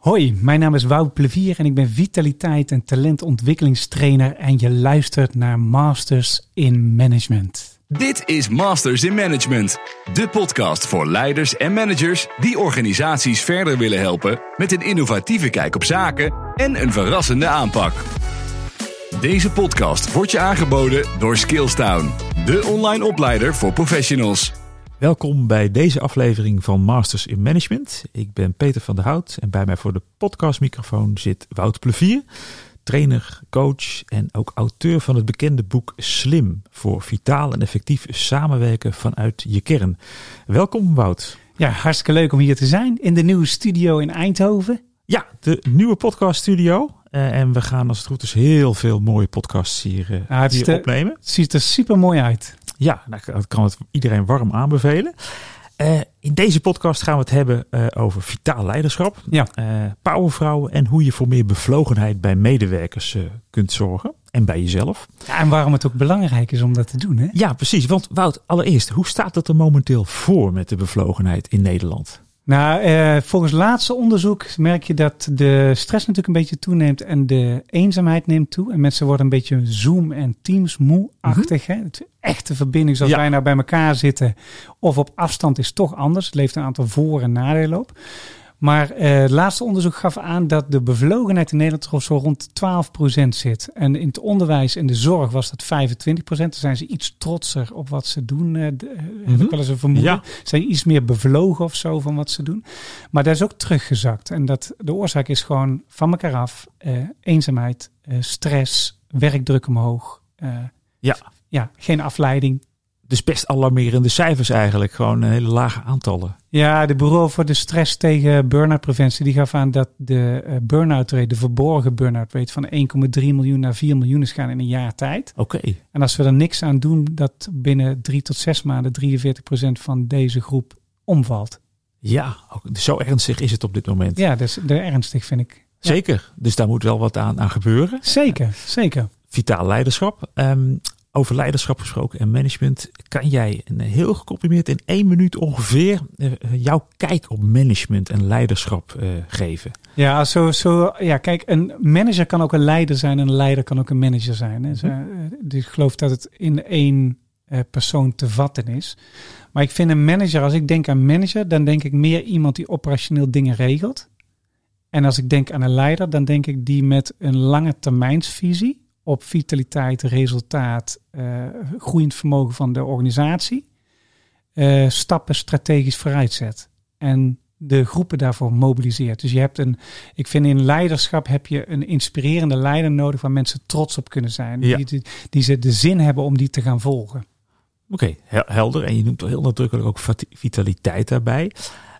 Hoi, mijn naam is Wout Plevier en ik ben vitaliteit en talentontwikkelingstrainer en je luistert naar Masters in Management. Dit is Masters in Management, de podcast voor leiders en managers die organisaties verder willen helpen met een innovatieve kijk op zaken en een verrassende aanpak. Deze podcast wordt je aangeboden door Skillstown, de online opleider voor professionals. Welkom bij deze aflevering van Masters in Management. Ik ben Peter van der Hout en bij mij voor de podcastmicrofoon zit Wout Plevier, trainer, coach en ook auteur van het bekende boek Slim voor vitaal en effectief samenwerken vanuit je kern. Welkom Wout. Ja, hartstikke leuk om hier te zijn in de nieuwe studio in Eindhoven. Ja, de nieuwe podcaststudio. Uh, en we gaan als het goed is heel veel mooie podcasts hier, uh, er- opnemen. Het ziet er super mooi uit. Ja, dat kan het iedereen warm aanbevelen. Eh, in deze podcast gaan we het hebben eh, over vitaal leiderschap, Ja. eh, powervrouwen en hoe je voor meer bevlogenheid bij medewerkers kunt zorgen en bij jezelf. Ja, en waarom het ook belangrijk is om dat te doen, hè? Ja, precies. Want Wout, allereerst, hoe staat het er momenteel voor met de bevlogenheid in Nederland? Nou, eh, volgens laatste onderzoek merk je dat de stress natuurlijk een beetje toeneemt en de eenzaamheid neemt toe. En mensen worden een beetje Zoom en Teams moe-achtig. hè? Het echte verbinding zoals Ja. wij nou bij elkaar zitten of op afstand is toch anders. Het leeft een aantal voor- en nadelen op. Maar eh, het laatste onderzoek gaf aan dat de bevlogenheid in Nederland toch zo rond 12% zit. En in het onderwijs en de zorg was dat 25%. Dan zijn ze iets trotser op wat ze doen. de- eh, Heb Mhm. ik wel eens een vermoeden. Ja. Zijn iets meer bevlogen of zo van wat ze doen. Maar dat is ook teruggezakt. En dat, de oorzaak is gewoon van elkaar af. eh, eenzaamheid, stress, werkdruk omhoog. Ja. ja, geen afleiding. Dus best alarmerende cijfers eigenlijk, gewoon hele lage aantallen. Ja, de Bureau voor de Stress tegen Burn-out Preventie die gaf aan dat de eh, burn-out rate, de verborgen burn-out rate van 1,3 miljoen naar 4 miljoen is gaan in een jaar tijd. Oké, En als we er niks aan doen, dat binnen drie tot zes maanden 43% van deze groep omvalt. ja, zo ernstig is het op dit moment. Ja, is de ernstig vind ik. Zeker, dus daar moet wel wat aan, aan gebeuren. Zeker, zeker. Vitaal leiderschap. Ehm, over leiderschap gesproken en management. Kan jij een heel gecomprimeerd in één minuut ongeveer eh, jouw kijk op management en leiderschap eh, geven? Ja, zo, zo, ja, kijk, een manager kan ook een leider zijn en een leider kan ook een manager zijn. Hè. Eh, Dus ik geloof dat het in één eh, persoon te vatten is. Maar ik vind een manager, als ik denk aan manager, dan denk ik meer iemand die operationeel dingen regelt. En als ik denk aan een leider, dan denk ik die met een lange termijnsvisie op vitaliteit, resultaat, eh, groeiend vermogen van de organisatie, eh, stappen strategisch vooruit zet. En de groepen daarvoor mobiliseert. Dus je hebt een, ik vind in leiderschap heb je een inspirerende leider nodig waar mensen trots op kunnen zijn. Ja. Die, die, die ze de zin hebben om die te gaan volgen. Oké, hel- helder. En je noemt heel nadrukkelijk ook vitaliteit daarbij.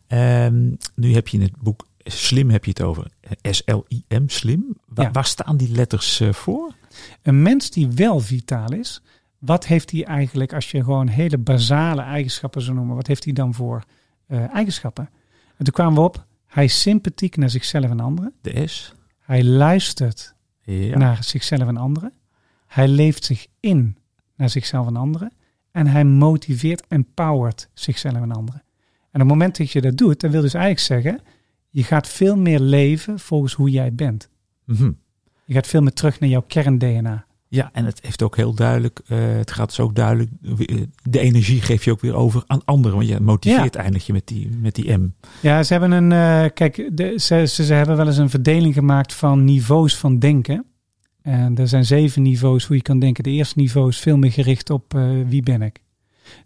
Ehm, nu heb je in het boek Slim heb je het over eh, S-L-I-M, slim. Ja. Waar staan die letters voor? Een mens die wel vitaal is, wat heeft hij eigenlijk, als je gewoon hele basale eigenschappen zou noemen, wat heeft hij dan voor eh, eigenschappen? En toen kwamen we op, hij is sympathiek naar zichzelf en anderen. De S? Hij luistert Ja. naar zichzelf en anderen. Hij leeft zich in naar zichzelf en anderen. En hij motiveert, empowert zichzelf en anderen. En op het moment dat je dat doet, dan wil dus eigenlijk zeggen, je gaat veel meer leven volgens hoe jij bent. Mhm. Je gaat veel meer terug naar jouw kern-DNA. Ja, en het heeft ook heel duidelijk, eh, het gaat dus ook duidelijk, eh, de energie geef je ook weer over aan anderen. Want je motiveert eindig je met die, met die M. Ja, ze hebben een. eh, kijk, de, ze, ze, ze hebben wel eens een verdeling gemaakt van niveaus van denken. En er zijn zeven niveaus hoe je kan denken. De eerste niveau is veel meer gericht op eh, wie ben ik.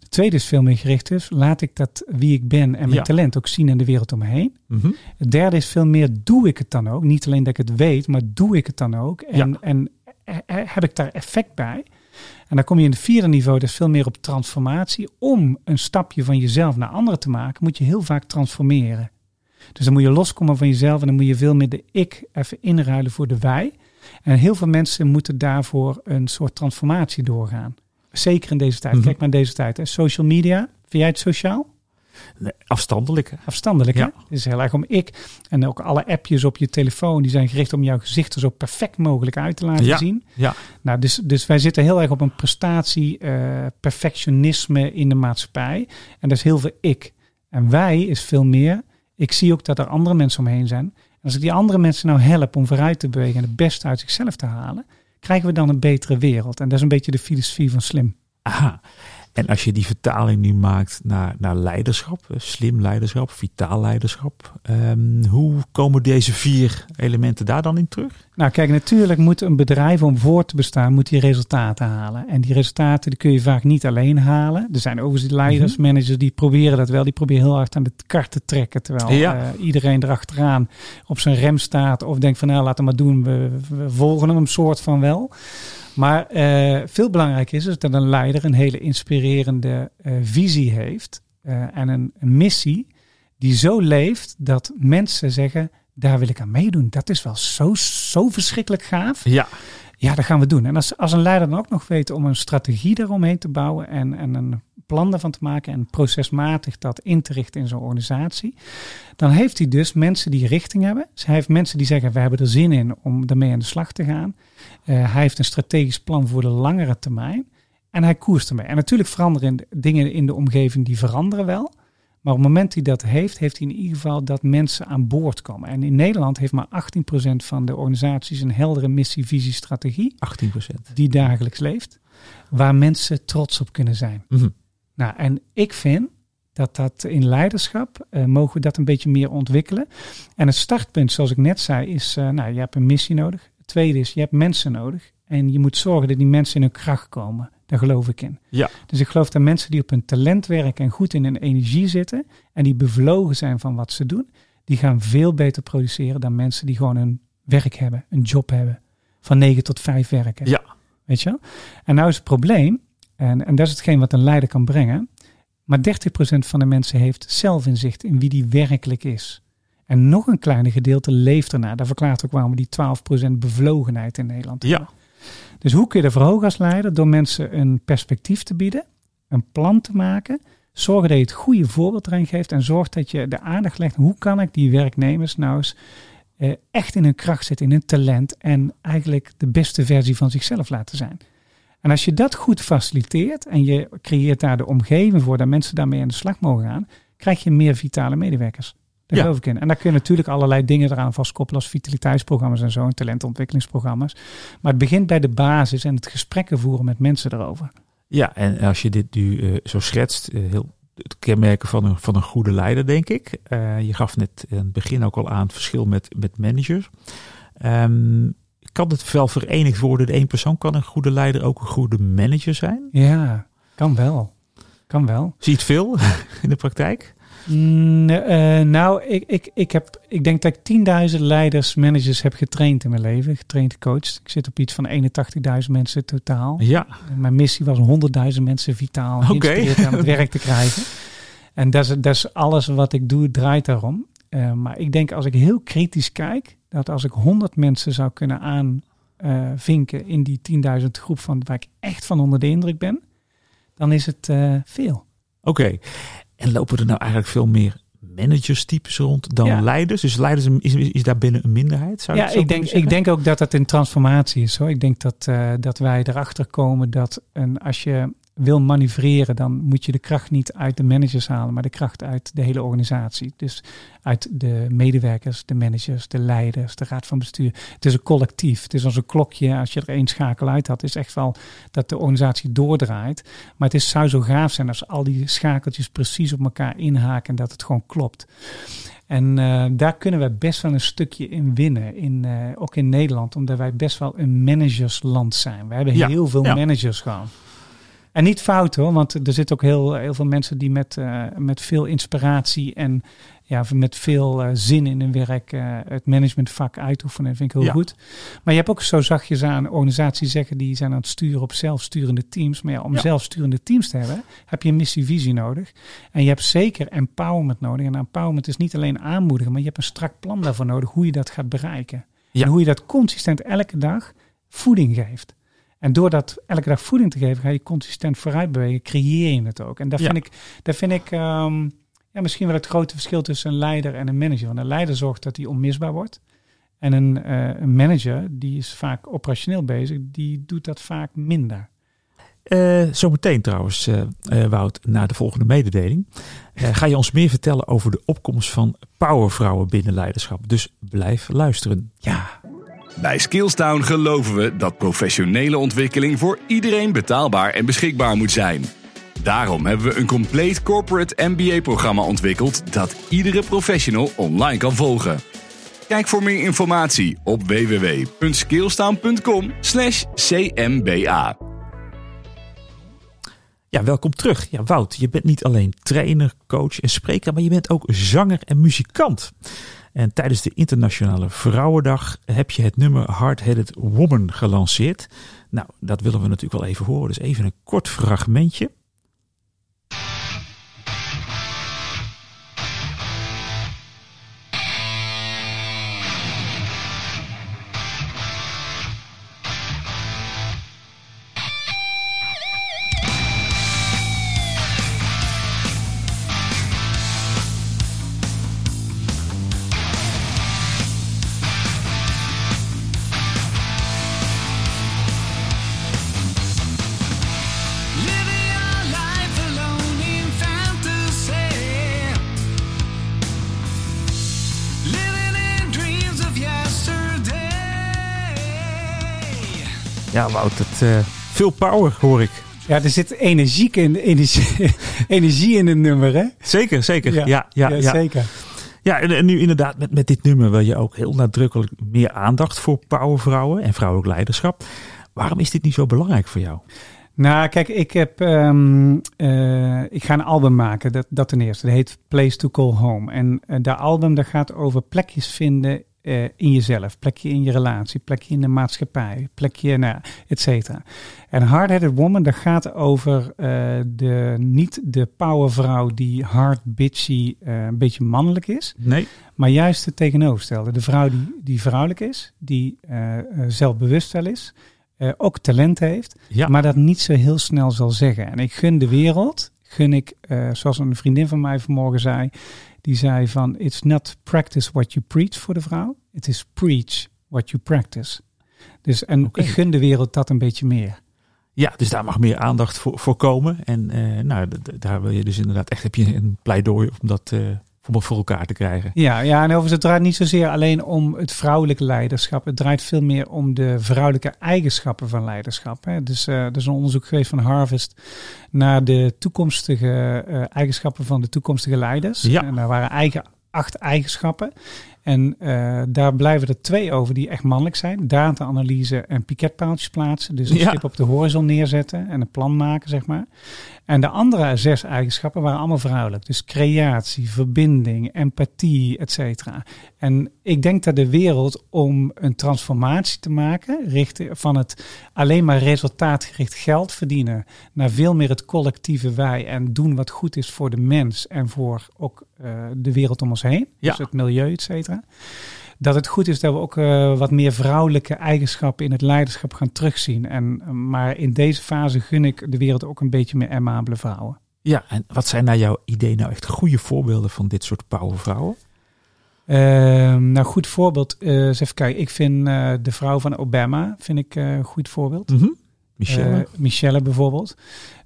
De tweede is veel meer gericht op laat ik dat wie ik ben en mijn Ja. talent ook zien in de wereld om me heen. Mhm. Het derde is veel meer doe ik het dan ook. Niet alleen dat ik het weet, maar doe ik het dan ook. En, Ja. en eh, eh, heb ik daar effect bij? En dan kom je in het vierde niveau, dat is veel meer op transformatie. Om een stapje van jezelf naar anderen te maken, moet je heel vaak transformeren. Dus dan moet je loskomen van jezelf en dan moet je veel meer de ik even inruilen voor de wij. En heel veel mensen moeten daarvoor een soort transformatie doorgaan. Zeker in deze tijd. Mhm. Kijk maar in deze tijd. Hè. Social media, vind jij het sociaal? Nee, afstandelijk. hè? Afstandelijk, Ja. hè? Het is heel erg om ik. En ook alle appjes op je telefoon, die zijn gericht om jouw gezicht er zo perfect mogelijk uit te laten Ja. zien. Ja. Nou, dus, dus wij zitten heel erg op een prestatie, eh, perfectionisme in de maatschappij. En dat is heel veel ik. En wij is veel meer, ik zie ook dat er andere mensen omheen zijn. En Als ik die andere mensen nou help om vooruit te bewegen en het beste uit zichzelf te halen, krijgen we dan een betere wereld. En dat is een beetje de filosofie van slim. Aha. En als je die vertaling nu maakt naar, naar leiderschap, eh, slim leiderschap, vitaal leiderschap, ehm, hoe komen deze vier elementen daar dan in terug? Nou kijk, natuurlijk moet een bedrijf om voor te bestaan, moet die resultaten halen. En die resultaten die kun je vaak niet alleen halen. Er zijn overigens leiders, mhm. managers die proberen dat wel. Die proberen heel hard aan de kar te trekken. Terwijl ja. uh, iedereen erachteraan op zijn rem staat of denkt van nou laat hem maar doen, we, we volgen hem een soort van wel. Maar uh, veel belangrijker is, dat een leider een hele inspirerende uh, visie heeft uh, en een, missie die zo leeft dat mensen zeggen, daar wil ik aan meedoen. Dat is wel zo, zo verschrikkelijk gaaf. Ja. Ja, dat gaan we doen. En als, als een leider dan ook nog weet om een strategie daaromheen te bouwen en, en een plan ervan te maken en procesmatig dat in te richten in zo'n organisatie, dan heeft hij dus mensen die richting hebben. Dus hij heeft mensen die zeggen, we hebben er zin in om ermee aan de slag te gaan. Uh, hij heeft een strategisch plan voor de langere termijn. En hij koerst ermee. En natuurlijk veranderen dingen in de omgeving, die veranderen wel. Maar op het moment hij dat heeft, heeft hij in ieder geval dat mensen aan boord komen. En in Nederland heeft maar 18% van de organisaties een heldere missie, visie, strategie. 18%. Die dagelijks leeft. Waar mensen trots op kunnen zijn. Mm Nou, en ik vind dat dat in leiderschap uh, mogen we dat een beetje meer ontwikkelen. En het startpunt, zoals ik net zei, is, uh, nou, je hebt een missie nodig. Het tweede is, je hebt mensen nodig. En je moet zorgen dat die mensen in hun kracht komen. Daar geloof ik in. Ja. Dus ik geloof dat mensen die op hun talent werken en goed in hun energie zitten en die bevlogen zijn van wat ze doen, die gaan veel beter produceren dan mensen die gewoon een werk hebben, een job hebben, van 9 tot 5 werken. Ja. Weet je? En nou is het probleem, en, en dat is hetgeen wat een leider kan brengen, maar 30% van de mensen heeft zelfinzicht in wie die werkelijk is. En nog een kleine gedeelte leeft ernaar. Dat verklaart ook waarom die 12% bevlogenheid in Nederland hebben. Ja. Dus hoe kun je dat verhogen als leider? Door mensen een perspectief te bieden, een plan te maken, zorgen dat je het goede voorbeeld erin geeft en zorg dat je de aandacht legt. Hoe kan ik die werknemers nou eens eh, echt in hun kracht zetten, in hun talent en eigenlijk de beste versie van zichzelf laten zijn? En als je dat goed faciliteert en je creëert daar de omgeving voor dat mensen daarmee aan de slag mogen gaan, krijg je meer vitale medewerkers. Daar geloof ik in. En daar kun je natuurlijk allerlei dingen eraan vastkoppelen als vitaliteitsprogramma's en zo en talentontwikkelingsprogramma's. Maar het begint bij de basis en het gesprekken voeren met mensen erover. Ja, en als je dit nu uh, zo schetst, uh, heel het kenmerken van een, van een goede leider, denk ik. Uh, je gaf net in het begin ook al aan het verschil met, met managers. Um, kan het wel verenigd worden? De één persoon kan een goede leider ook een goede manager zijn? Ja, kan wel. Kan wel. Zie je het veel in de praktijk? Mm, uh, nou, ik, ik, ik, heb, ik denk dat ik 10.000 leiders, managers heb getraind in mijn leven. Getraind, gecoacht. Ik zit op iets van 81.000 mensen totaal. Ja. Mijn missie was 100.000 mensen vitaal okay. aan het werk te krijgen. En dat is, dat is alles wat ik doe, draait daarom. Uh, maar ik denk als ik heel kritisch kijk, dat als ik 100 mensen zou kunnen aanvinken uh, in die 10.000 groep van waar ik echt van onder de indruk ben, dan is het veel. Oké. Okay. En lopen er nou eigenlijk veel meer managerstypes rond dan ja. leiders? Dus leiders is, is daar binnen een minderheid? Zou ja, ik denk, ik denk ook dat dat in transformatie is. Hoor. Ik denk dat, uh, dat wij erachter komen dat een, als je wil manoeuvreren, dan moet je de kracht niet uit de managers halen, maar de kracht uit de hele organisatie. Dus uit de medewerkers, de managers, de leiders, de raad van bestuur. Het is een collectief. Het is als een klokje. Als je er één schakel uit had, is echt wel dat de organisatie doordraait. Maar het is, zou zo gaaf zijn als al die schakeltjes precies op elkaar inhaken en dat het gewoon klopt. En uh, daar kunnen we best wel een stukje in winnen, in, uh, ook in Nederland, omdat wij best wel een managersland zijn. We hebben ja, heel veel ja. managers gewoon. En niet fout hoor, want er zitten ook heel, heel veel mensen die met, uh, met veel inspiratie en ja, met veel uh, zin in hun werk uh, het managementvak uitoefenen. Dat vind ik heel Ja. goed. Maar je hebt ook zo zachtjes aan organisaties zeggen die zijn aan het sturen op zelfsturende teams. Maar ja, om Ja. zelfsturende teams te hebben, heb je een missie-visie nodig. En je hebt zeker empowerment nodig. En empowerment is niet alleen aanmoedigen, maar je hebt een strak plan daarvoor nodig hoe je dat gaat bereiken. Ja. En hoe je dat consistent elke dag voeding geeft. En door dat elke dag voeding te geven, ga je consistent vooruit bewegen, creëer je het ook. En Ja. vind ik, dat vind ik ehm, ja, misschien wel het grote verschil tussen een leider en een manager. Want een leider zorgt dat hij onmisbaar wordt. En een, eh, een manager, die is vaak operationeel bezig, die doet dat vaak minder. Uh, zometeen trouwens, uh, uh, Wout, na de volgende mededeling. ga je ons meer vertellen over de opkomst van powervrouwen binnen leiderschap. Dus blijf luisteren. Ja. Bij Skillstown geloven we dat professionele ontwikkeling voor iedereen betaalbaar en beschikbaar moet zijn. Daarom hebben we een compleet corporate MBA-programma ontwikkeld dat iedere professional online kan volgen. Kijk voor meer informatie op www.skillstown.com/cmba. Ja, welkom terug. Ja, Wout, je bent niet alleen trainer, coach en spreker, maar je bent ook zanger en muzikant. En tijdens de Internationale Vrouwendag heb je het nummer Hard-Headed Woman gelanceerd. Nou, dat willen we natuurlijk wel even horen. Dus even een kort fragmentje. Ja, Wout, het, uh, veel power hoor ik. Ja, er zit energie in, energie, energie in het nummer, hè? Zeker, zeker. Ja, ja, ja, ja, zeker. Ja, en, nu inderdaad, met, met dit nummer wil je ook heel nadrukkelijk meer aandacht voor powervrouwen en vrouwelijk leiderschap. Waarom is dit niet zo belangrijk voor jou? Nou, kijk, ik heb, um, uh, ik ga een album maken, dat, dat ten eerste. Dat heet Place to Call Home. En uh, dat album dat gaat over plekjes vinden uh, in jezelf, plekje in je relatie, plekje in de maatschappij, plekje, nou, et cetera. En Hard-Headed Woman, dat gaat over uh, de, niet de powervrouw die hard, bitchy, uh, een beetje mannelijk is. Nee. Maar juist het tegenovergestelde. De vrouw die, die vrouwelijk is, die zelfbewust wel is, ook talent heeft, ja. maar dat niet zo heel snel zal zeggen. En ik gun de wereld, gun ik, zoals een vriendin van mij vanmorgen zei, die zei van it's not practice what you preach voor de vrouw, it is preach what you practice. Dus en okay. ik gun de wereld dat een beetje meer. Ja, dus daar mag meer aandacht voor, voor komen. En uh, nou, daar wil je dus inderdaad echt heb je een pleidooi om dat uh, voor, voor elkaar te krijgen. Ja, ja, en overigens het draait niet zozeer alleen om het vrouwelijke leiderschap. Het draait veel meer om de vrouwelijke eigenschappen van leiderschap. Hè. Dus uh, er is een onderzoek geweest van Harvest naar de toekomstige uh, eigenschappen van de toekomstige leiders. Ja. En daar waren eigen acht eigenschappen. En uh, daar blijven er twee over die echt mannelijk zijn. Data-analyse en piketpaaltjes plaatsen. Dus een Ja. stip op de horizon neerzetten en een plan maken, zeg maar. En de andere zes eigenschappen waren allemaal vrouwelijk. Dus creatie, verbinding, empathie, et cetera. En ik denk dat de wereld om een transformatie te maken, richting van het alleen maar resultaatgericht geld verdienen, naar veel meer het collectieve wij en doen wat goed is voor de mens en voor ook uh, de wereld om ons heen. Ja. Dus het milieu, et cetera. Dat het goed is dat we ook uh, wat meer vrouwelijke eigenschappen in het leiderschap gaan terugzien. En, uh, maar in deze fase gun ik de wereld ook een beetje meer amabele vrouwen. Ja, en wat zijn naar jouw idee nou echt goede voorbeelden van dit soort powervrouwen? Uh, nou, goed voorbeeld. Uh, eens even kijken. Ik vind uh, de vrouw van Obama vind ik een goed voorbeeld. Mm -hmm. Michelle. Michelle bijvoorbeeld.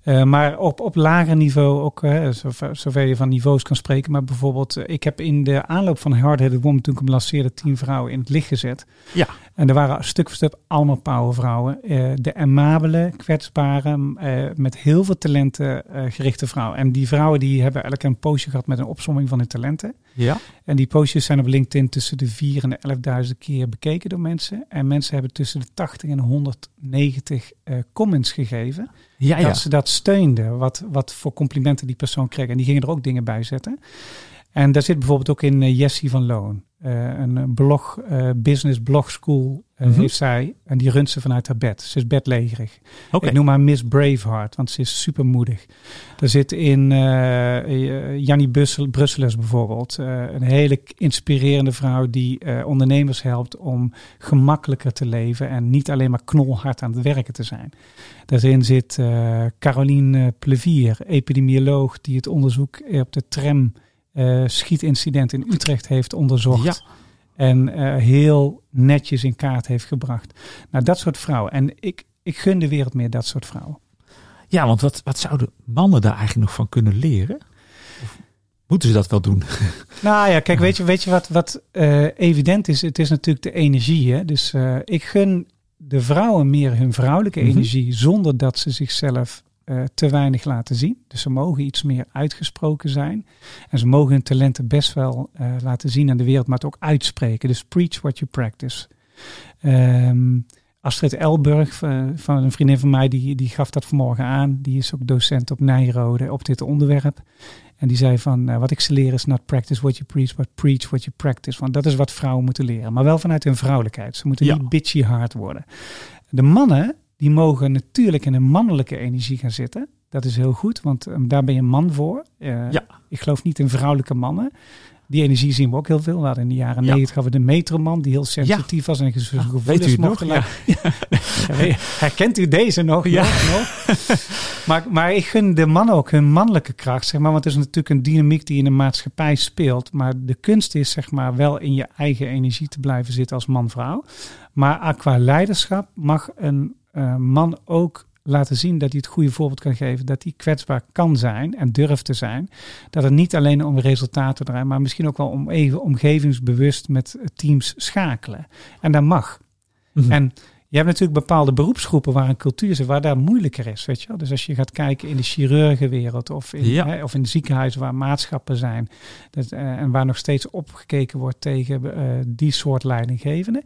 Uh, maar op, op lager niveau ook, uh, zover, zover je van niveaus kan spreken. Maar bijvoorbeeld, uh, ik heb in de aanloop van Hard-Headed Woman, toen ik hem lanceerde, tien vrouwen in het licht gezet. Ja. En er waren stuk voor stuk allemaal powervrouwen. de amabele, kwetsbare, met heel veel talenten gerichte vrouwen. En die vrouwen die hebben elk een postje gehad met een opsomming van hun talenten. Ja. En die postjes zijn op LinkedIn tussen de 4 en de 11.000 keer bekeken door mensen. En mensen hebben tussen de 80 en 190 comments gegeven. Ja. Dat ze dat steunden, wat, wat voor complimenten die persoon kreeg. En die gingen er ook dingen bij zetten. En daar zit bijvoorbeeld ook in uh, Jessie van Loon. Uh, een blog, uh, business blog school mm -hmm. heeft zij. En die runt ze vanuit haar bed. Ze is bedlegerig. Okay. Ik noem haar Miss Braveheart, want ze is super moedig. Er zit in Jannie Brusselers bijvoorbeeld. een hele inspirerende vrouw die ondernemers helpt om gemakkelijker te leven. En niet alleen maar knolhard aan het werken te zijn. Daarin zit Caroline Plevier, epidemioloog, die het onderzoek op de tram schietincident in Utrecht heeft onderzocht. Ja. En uh, heel netjes in kaart heeft gebracht. Nou, dat soort vrouwen. En ik, ik gun de wereld meer dat soort vrouwen. Ja, want wat, wat zouden mannen daar eigenlijk nog van kunnen leren? Of moeten ze dat wel doen? Nou ja, kijk, weet je, weet je wat, wat uh, evident is? Het is natuurlijk de energie. Hè? Dus uh, ik gun de vrouwen meer hun vrouwelijke mm -hmm. energie zonder dat ze zichzelf uh, te weinig laten zien. Dus ze mogen iets meer uitgesproken zijn. En ze mogen hun talenten best wel laten zien aan de wereld, maar het ook uitspreken. Dus preach what you practice. Um, Astrid Elburg, van een vriendin van mij, die, die gaf dat vanmorgen aan. Die is ook docent op Nijrode op dit onderwerp. En die zei van, uh, wat ik ze leren is not practice what you preach, but preach what you practice. Want dat is wat vrouwen moeten leren. Maar wel vanuit hun vrouwelijkheid. Ze moeten ja. niet bitchy hard worden. De mannen, die mogen natuurlijk in een mannelijke energie gaan zitten. Dat is heel goed, want um, daar ben je man voor. Uh, ja. Ik geloof niet in vrouwelijke mannen. Die energie zien we ook heel veel. We hadden in de jaren negentig ja. we de metroman die heel sensitief ja. was en zijn gevoelens Weet u nog? Ja. Herkent u deze nog? Ja. Nog? maar, maar ik gun de mannen ook hun mannelijke kracht, zeg maar. Want het is natuurlijk een dynamiek die in de maatschappij speelt. Maar de kunst is, zeg maar, wel in je eigen energie te blijven zitten als man-vrouw. Maar qua leiderschap mag een uh, man ook laten zien dat hij het goede voorbeeld kan geven, dat hij kwetsbaar kan zijn en durft te zijn. Dat het niet alleen om resultaten draait, maar misschien ook wel om even omgevingsbewust met teams schakelen. En dat mag. Mm-hmm. En je hebt natuurlijk bepaalde beroepsgroepen waar een cultuur zit, waar dat moeilijker is. Weet je wel? Dus als je gaat kijken in de chirurgenwereld of in, ja. hè, of in de ziekenhuizen waar maatschappen zijn. Dat, uh, en waar nog steeds opgekeken wordt tegen uh, die soort leidinggevenden.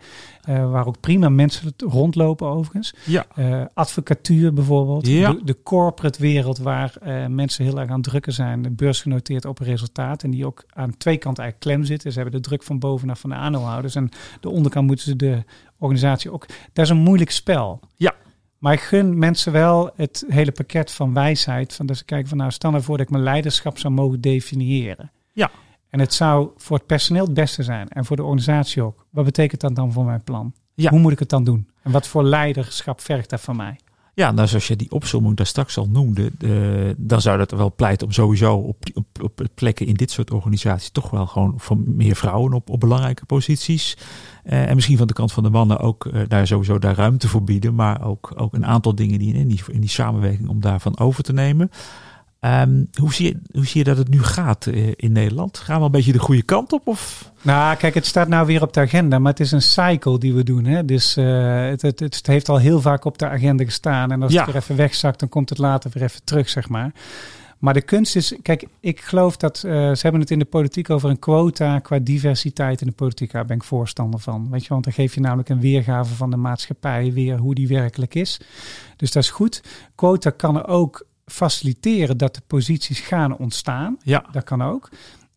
Uh, waar ook prima mensen rondlopen overigens. Ja. advocatuur bijvoorbeeld. Ja. De, de, corporate wereld waar mensen heel erg aan drukken zijn. Beursgenoteerd op resultaat. En die ook aan twee kanten eigenlijk klem zitten. Ze hebben de druk van bovenaf van de aandeelhouders. En de onderkant moeten ze de organisatie ook. Dat is een moeilijk spel. Ja. Maar ik gun mensen wel het hele pakket van wijsheid. Van dat ze kijken van nou, stel ervoor dat ik mijn leiderschap zou mogen definiëren. Ja. En het zou voor het personeel het beste zijn. En voor de organisatie ook. Wat betekent dat dan voor mijn plan? Ja. Hoe moet ik het dan doen? En wat voor leiderschap vergt dat van mij? Ja, nou zoals je die opzomming daar straks al noemde, uh, dan zou dat wel pleiten om sowieso op, op, op plekken in dit soort organisaties toch wel gewoon voor meer vrouwen op, op belangrijke posities. Uh, en misschien van de kant van de mannen ook uh, daar sowieso daar ruimte voor bieden, maar ook, ook een aantal dingen die in die, in die samenwerking om daarvan over te nemen. Um, hoe, zie je, hoe zie je dat het nu gaat uh, in Nederland? Gaan we een beetje de goede kant op? Of? Nou, kijk, het staat nou weer op de agenda, maar het is een cycle die we doen. Hè? Dus uh, het, het, het, heeft al heel vaak op de agenda gestaan. En als ja. het weer even wegzakt, dan komt het later weer even terug, zeg maar. Maar de kunst is, kijk, ik geloof dat uh, ze hebben het in de politiek over een quota qua diversiteit in de politiek. Daar ben ik voorstander van. Weet je, want dan geef je namelijk een weergave van de maatschappij weer hoe die werkelijk is. Dus dat is goed. Quota kan er ook faciliteren dat de posities gaan ontstaan. Ja. Dat kan ook.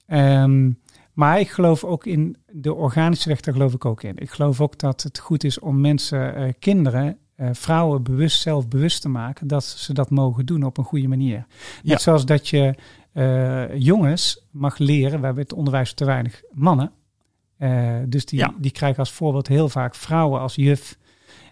Um, maar ik geloof ook in de organische weg, daar geloof ik ook in. Ik geloof ook dat het goed is om mensen, uh, kinderen, uh, vrouwen bewust zelf bewust te maken dat ze dat mogen doen op een goede manier. Net Ja. zoals dat je uh, jongens mag leren, we hebben het onderwijs te weinig mannen. dus die, Ja. die krijgen als voorbeeld heel vaak vrouwen als juf.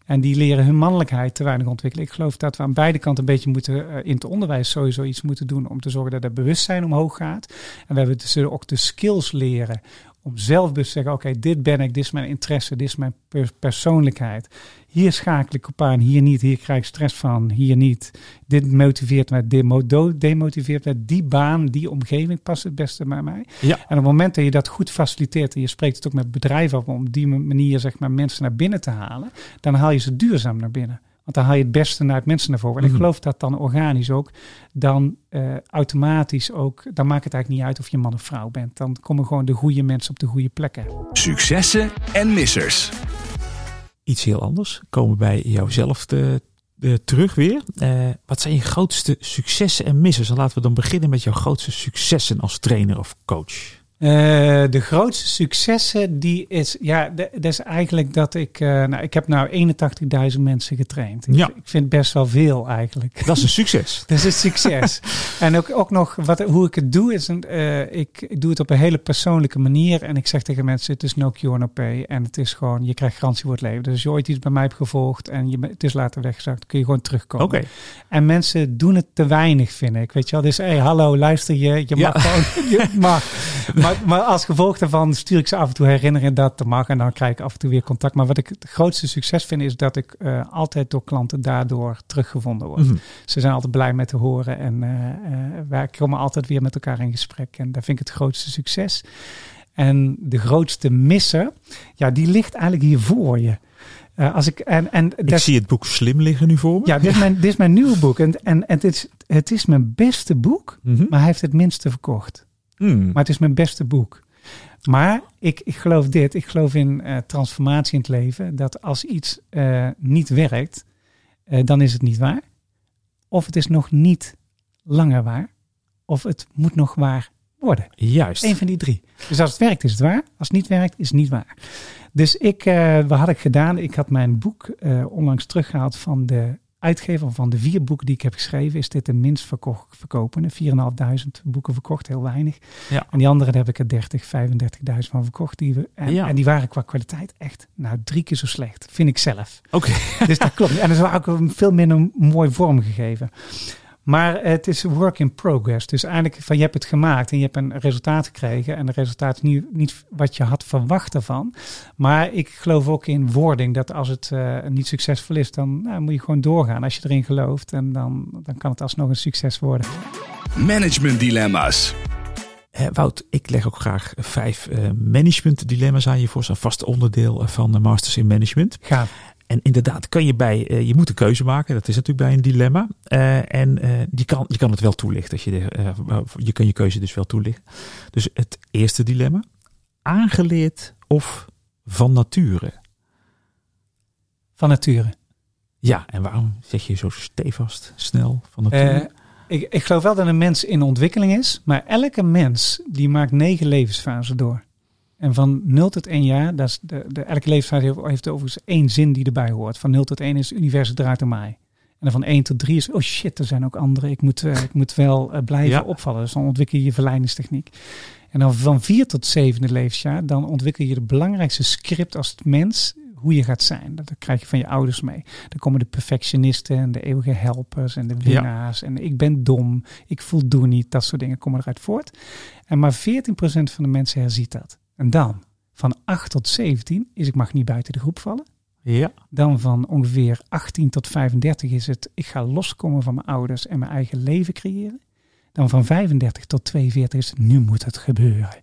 En die leren hun mannelijkheid te weinig ontwikkelen. Ik geloof dat we aan beide kanten een beetje moeten uh, in het onderwijs sowieso iets moeten doen om te zorgen dat het bewustzijn omhoog gaat. En we hebben dus ook de skills leren om zelf dus te zeggen, oké, okay, dit ben ik, dit is mijn interesse, dit is mijn pers persoonlijkheid. Hier schakel ik op aan, hier niet, hier krijg ik stress van, hier niet. Dit motiveert mij, dit demotiveert mij, die baan, die omgeving past het beste bij mij. Ja. En op het moment dat je dat goed faciliteert en je spreekt het ook met bedrijven op om op die manier zeg maar mensen naar binnen te halen, dan haal je ze duurzaam naar binnen. Want dan haal je het beste naar het mensen naar voren. En ik geloof dat dan organisch ook, dan uh, automatisch ook, dan maakt het eigenlijk niet uit of je man of vrouw bent. Dan komen gewoon de goede mensen op de goede plekken. Successen en missers. Iets heel anders. Komen bij jouzelf te, de, terug weer. Uh, wat zijn je grootste successen en missers? En laten we dan beginnen met jouw grootste successen als trainer of coach. Uh, de grootste successen, die is, ja, dat is eigenlijk dat ik, uh, nou, ik heb nou 81.000 mensen getraind. Ik, ja. ik vind best wel veel eigenlijk. Dat is een succes. dat is een succes. en ook, ook nog, wat, hoe ik het doe, is, een, uh, ik, ik doe het op een hele persoonlijke manier. En ik zeg tegen mensen, het is no cure, no pay. En het is gewoon, je krijgt garantie voor het leven. Dus als je ooit iets bij mij hebt gevolgd en je, het is later weggezakt, kun je gewoon terugkomen. Oké. Okay. En mensen doen het te weinig, vind ik. Weet je wel, dus hey, hallo, luister je, je mag ja. gewoon, je mag. Maar, maar als gevolg daarvan stuur ik ze af en toe herinneren dat het mag. En dan krijg ik af en toe weer contact. Maar wat ik het grootste succes vind, is dat ik eh, altijd door klanten daardoor teruggevonden word. Mhm. Ze zijn altijd blij met te horen. En eh, wij komen altijd weer met elkaar in gesprek. En dat vind ik het grootste succes. En de grootste misser, ja, die ligt eigenlijk hier voor je. Eh, als ik, en, en Ik dat- zie het boek Slim liggen nu voor me. ja, dit is, mijn, dit is mijn nieuwe boek. En, en, en het, is, het is mijn beste boek, Mhm. maar hij heeft het minste verkocht. Hmm. Maar het is mijn beste boek. Maar ik, ik geloof dit. Ik geloof in eh, transformatie in het leven. Dat als iets eh, niet werkt, eh, dan is het niet waar. Of het is nog niet langer waar. Of het moet nog waar worden. Juist. Eén van die drie. Dus als het werkt, is het waar. Als het niet werkt, is het niet waar. Dus ik, wat had ik gedaan? Ik had mijn boek onlangs teruggehaald van de uitgever van de vier boeken die ik heb geschreven. Is dit de minst verkocht, verkopende? 4.500 boeken verkocht, heel weinig. Ja. En die andere daar heb ik er 30, 35.000 van verkocht. Die we, en, Ja. en die waren qua kwaliteit echt nou, drie keer zo slecht, vind ik zelf. Oké. Dus dat klopt. En dat is ook een veel minder mooi vormgegeven. Maar het is work in progress. Dus eigenlijk van je hebt het gemaakt en je hebt een resultaat gekregen. En het resultaat is niet, niet wat je had verwacht ervan. Maar ik geloof ook in wording. Dat als het eh, niet succesvol is, dan nou, moet je gewoon doorgaan. Als je erin gelooft. En dan, dan kan het alsnog een succes worden. Management dilemma's. Eh, Wout, ik leg ook graag vijf eh, management dilemma's aan je voor. Zo'n vast onderdeel eh, van de Masters in Management. Gaaf. En inderdaad, kan je bij, eh, je moet een keuze maken. Dat is natuurlijk bij een dilemma. Eh, en eh, je, kan, je kan het wel toelichten. Als je, de, je kan je keuze dus wel toelichten. Dus het eerste dilemma. Aangeleerd of van nature? Van nature. Ja, en waarom zeg je zo stevast, snel van nature? Ik, ik geloof wel dat een mens in ontwikkeling is. Maar elke mens die maakt negen levensfasen door. En van 0 tot 1 jaar, dat is de, de, elke levensfase heeft, heeft overigens één zin die erbij hoort. Van 0 tot 1 is het universum draait om mij. En dan van 1 tot 3 is, oh shit, er zijn ook anderen. Ik moet, eh, ik moet wel eh, blijven Ja. opvallen. Dus dan ontwikkel je je verleidingstechniek. En dan van 4 tot 7 levensjaar, dan ontwikkel je de belangrijkste script als mens, hoe je gaat zijn. Dat krijg je van je ouders mee. Dan komen de perfectionisten en de eeuwige helpers en de Ja. winnaars. En ik ben dom, ik voldoe niet, dat soort dingen komen eruit voort. En maar 14% van de mensen herziet dat. En dan, van 8 tot 17 is ik mag niet buiten de groep vallen. ja, Dan van ongeveer 18 tot 35 is het ik ga loskomen van mijn ouders en mijn eigen leven creëren. Dan van 35 tot 42 is nu moet het gebeuren.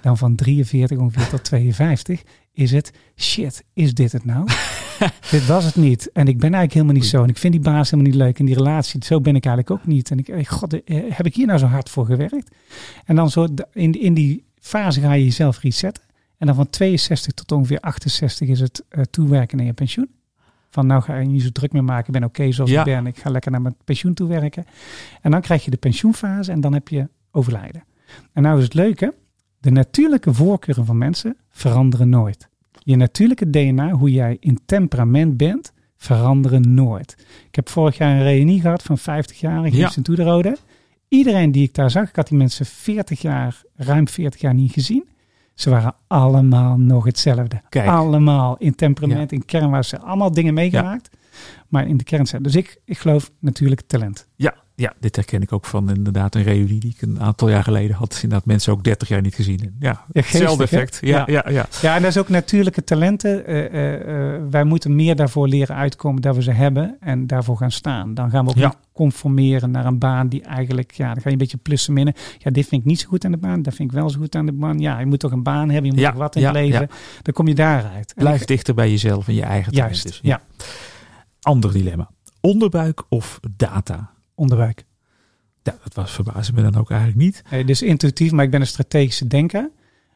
Dan van 43 ongeveer tot 52 is het shit, is dit het nou? dit was het niet. En ik ben eigenlijk helemaal niet zo. En ik vind die baas helemaal niet leuk. En die relatie, zo ben ik eigenlijk ook niet. En ik, eh, god, eh, heb ik hier nou zo hard voor gewerkt? En dan zo in, in die fase ga je jezelf resetten. En dan van 62 tot ongeveer 68 is het eh, toewerken naar je pensioen. Van nou ga je niet zo druk meer maken. Ik ben oké zoals Ja. ik ben. Ik ga lekker naar mijn pensioen toewerken. En dan krijg je de pensioenfase en dan heb je overlijden. En nou is het leuke. De natuurlijke voorkeuren van mensen veranderen nooit. Je natuurlijke DNA, hoe jij in temperament bent, veranderen nooit. Ik heb vorig jaar een reunie gehad van 50 jaar in Ja. Gibson Toederode. Iedereen die ik daar zag, ik had die mensen 40 jaar, ruim 40 jaar niet gezien. Ze waren allemaal nog hetzelfde. Kijk. Allemaal in temperament, in kern waren ze allemaal dingen meegemaakt. Maar in de kern zijn. Dus ik, ik geloof natuurlijk talent. ja, ja, dit herken ik ook van inderdaad een reunie die ik een aantal jaar geleden had. Inderdaad mensen ook 30 jaar niet gezien. En Ja, hetzelfde effect. Ja, ja. Ja, Ja, en dat is ook natuurlijke talenten. Eh, eh, eh, wij moeten meer daarvoor leren uitkomen dat we ze hebben en daarvoor gaan staan. Dan gaan we ook Ja. niet conformeren naar een baan die eigenlijk, ja, dan ga je een beetje plussen minnen. Ja, dit vind ik niet zo goed aan de baan, dat vind ik wel zo goed aan de baan. Ja, je moet toch een baan hebben, je moet Ja, toch wat in het leven. Dan kom je daaruit. Blijf dichter bij jezelf en je eigen talent. Juist, dus. ja. Ander dilemma. Onderbuik of data? Onderbuik. Ja, dat was verbazen me dan ook eigenlijk niet. Eh, dus intuïtief, maar ik ben een strategische denker.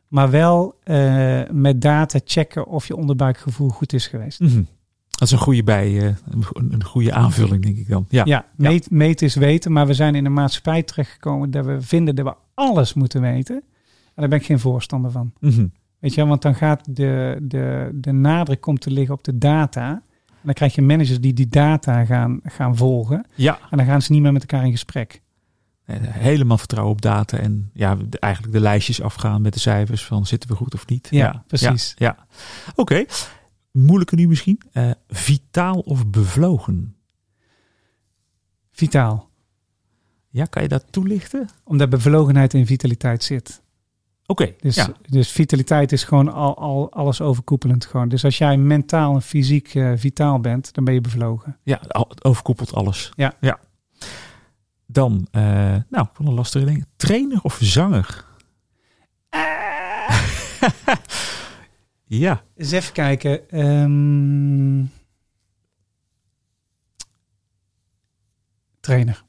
Maar wel eh, met data checken of je onderbuikgevoel goed is geweest. Mhm. Dat is een goede bij, eh, een, goede aanvulling denk ik dan. Ja, Ja, meet, meten is weten, maar we zijn in een maatschappij terechtgekomen dat we vinden dat we alles moeten weten. En daar ben ik geen voorstander van. Mhm. Weet je, want dan gaat de, de, de nadruk komt te liggen op de data. En dan krijg je managers die die data gaan, gaan volgen. ja. En dan gaan ze niet meer met elkaar in gesprek. Helemaal vertrouwen op data en ja, eigenlijk de lijstjes afgaan met de cijfers van zitten we goed of niet. Ja, precies. Ja, ja. Oké, moeilijker nu misschien. Eh, vitaal of bevlogen? Vitaal. Ja, kan je dat toelichten? Omdat bevlogenheid in vitaliteit zit. Oké, Dus, ja. dus vitaliteit is gewoon al, al alles overkoepelend. Gewoon. Dus als jij mentaal en fysiek eh, vitaal bent, dan ben je bevlogen. ja, het overkoepelt alles. Ja. ja. Dan, eh, nou, van een lastige ding. Trainer of zanger? ja, Eens even kijken. ehm, trainer.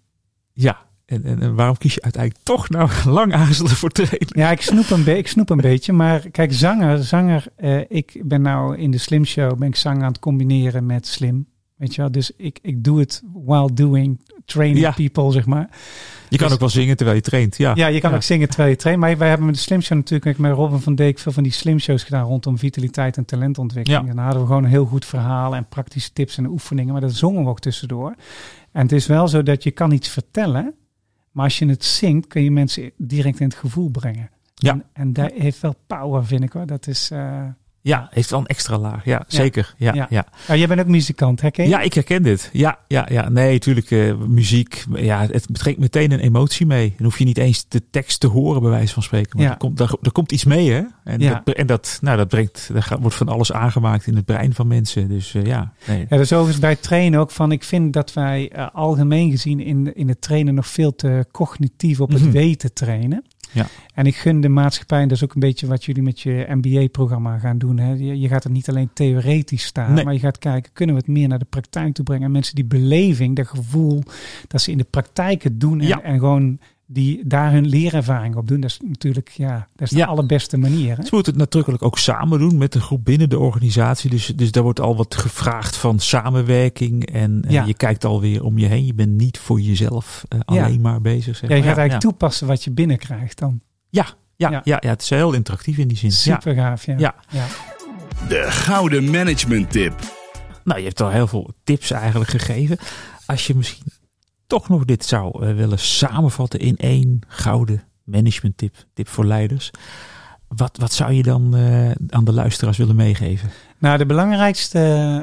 ja. En, en, en waarom kies je uiteindelijk toch nou lang aarzelen voor trainer? Ja, ik snoep een, be ik snoep een beetje. Maar kijk, zanger, zanger. eh, ik ben nou in de Slim Show, ben ik zang aan het combineren met slim. Weet je wel? Dus ik, ik doe het while doing, training Ja. people, zeg maar. Je kan Dus- ook wel zingen terwijl je traint. Ja, Ja, je kan ook zingen terwijl je traint. Maar wij hebben met de Slim Show natuurlijk met Robin van Dijk veel van die Slim Shows gedaan rondom vitaliteit en talentontwikkeling. Ja. En dan hadden we gewoon een heel goed verhaal en praktische tips en oefeningen. Maar dat zongen we ook tussendoor. En het is wel zo dat je kan iets vertellen. Maar als je het zingt, kun je mensen direct in het gevoel brengen. Ja. En, en daar heeft wel power, vind ik hoor. Dat is. eh, Ja, heeft wel een extra laag. Ja, zeker. Ja, ja. Ja. Oh, jij bent ook muzikant, herken je? Ja, ik herken dit. Ja, ja, ja. Nee, natuurlijk, eh, muziek. Ja, het brengt meteen een emotie mee. Dan hoef je niet eens de tekst te horen, bij wijze van spreken. Maar Ja. er, komt, er, er komt iets mee, hè? En, Ja. dat, en dat, nou, dat brengt, gaat- wordt van alles aangemaakt in het brein van mensen. Dus eh, ja, nee. Ja, dat is overigens bij het trainen ook van. Ik vind dat wij eh, algemeen gezien in, in het trainen nog veel te cognitief op het Mhm. weten trainen. Ja. En ik gun de maatschappij, en dat is ook een beetje wat jullie met je MBA-programma gaan doen. Hè. Je, je gaat er niet alleen theoretisch staan, Nee. maar je gaat kijken, kunnen we het meer naar de praktijk toe brengen? En mensen die beleving, dat gevoel, dat ze in de praktijk het doen en, Ja. en gewoon die, daar hun leerervaring op doen. Dat is natuurlijk, ja, dat is de Ja. allerbeste manier. Hè? Ze moeten het natuurlijk ook samen doen met de groep binnen de organisatie. Dus, dus daar wordt al wat gevraagd van samenwerking. En eh, Ja. je kijkt alweer om je heen. Je bent niet voor jezelf eh, Ja. alleen maar bezig. Zeg Ja, je maar. gaat eigenlijk toepassen wat je binnenkrijgt dan. Ja, ja, Ja. ja. Ja, het is heel interactief in die zin. Super gaaf, ja. Ja. ja. De gouden management tip. Nou, je hebt al heel veel tips eigenlijk gegeven. Als je misschien toch nog dit zou eh, willen samenvatten in één gouden management tip, tip voor leiders. Wat, wat zou je dan eh, aan de luisteraars willen meegeven? Nou, de belangrijkste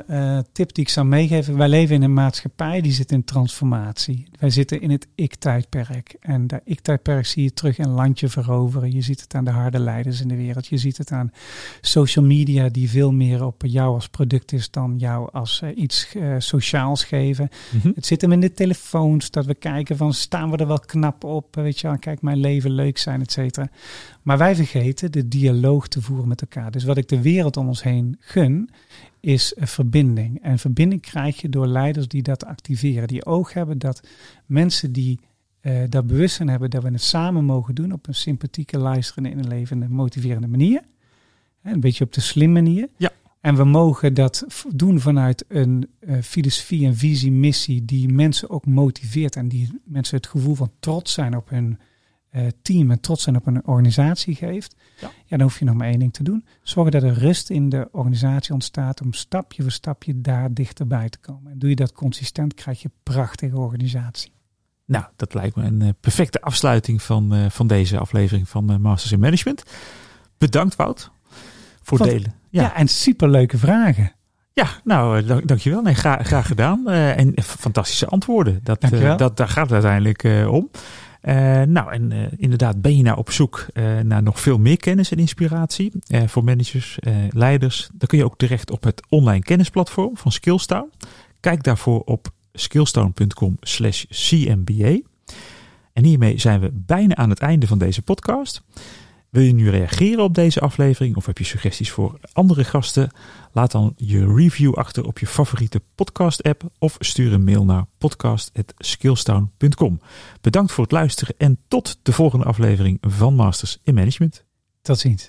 eh, tip die ik zou meegeven. Wij leven in een maatschappij die zit in transformatie. Wij zitten in het ik-tijdperk. En dat ik-tijdperk zie je terug in landje veroveren. Je ziet het aan de harde leiders in de wereld. Je ziet het aan social media die veel meer op jou als product is dan jou als eh, iets sociaals geven. Het zit hem in de telefoons, dat we kijken van staan we er wel knap op, weet je wel, kijk mijn leven leuk zijn, et cetera. Maar wij vergeten de dialoog te voeren met elkaar. Dus wat ik de wereld om ons heen gun, is een verbinding. En verbinding krijg je door leiders die dat activeren, die oog hebben dat mensen die eh, dat bewustzijn hebben dat we het samen mogen doen op een sympathieke, luisterende, inlevende, motiverende manier. Een beetje op de slim manier. Ja. En we mogen dat doen vanuit een eh, filosofie, een visie, missie die mensen ook motiveert en die mensen het gevoel van trots zijn op hun team en trots zijn op hun organisatie geeft. Ja. Ja. dan hoef je nog maar één ding te doen. Zorgen dat er rust in de organisatie ontstaat om stapje voor stapje daar dichterbij te komen. En doe je dat consistent, krijg je een prachtige organisatie. Nou, dat lijkt me een eh, perfecte afsluiting van, eh, van deze aflevering van eh, Masters in Management. Bedankt Wout voor Vond- delen. Ja, Ja, en superleuke vragen. ja nou, eh, dank, dankjewel. Nee, graag, graag gedaan. Eh, en fantastische antwoorden. Dat, eh, dat, daar gaat het uiteindelijk eh, om. Eh, nou, en eh, inderdaad, ben je nou op zoek eh, naar nog veel meer kennis en inspiratie voor managers, leiders? Dan kun je ook terecht op het online kennisplatform van Skillstown. Kijk daarvoor op skillstone.com slash cmba. En hiermee zijn we bijna aan het einde van deze podcast. Wil je nu reageren op deze aflevering of heb je suggesties voor andere gasten? Laat dan je review achter op je favoriete podcast-app of stuur een mail naar podcast.skillstown.com. Bedankt voor het luisteren en tot de volgende aflevering van Masters in Management. Tot ziens.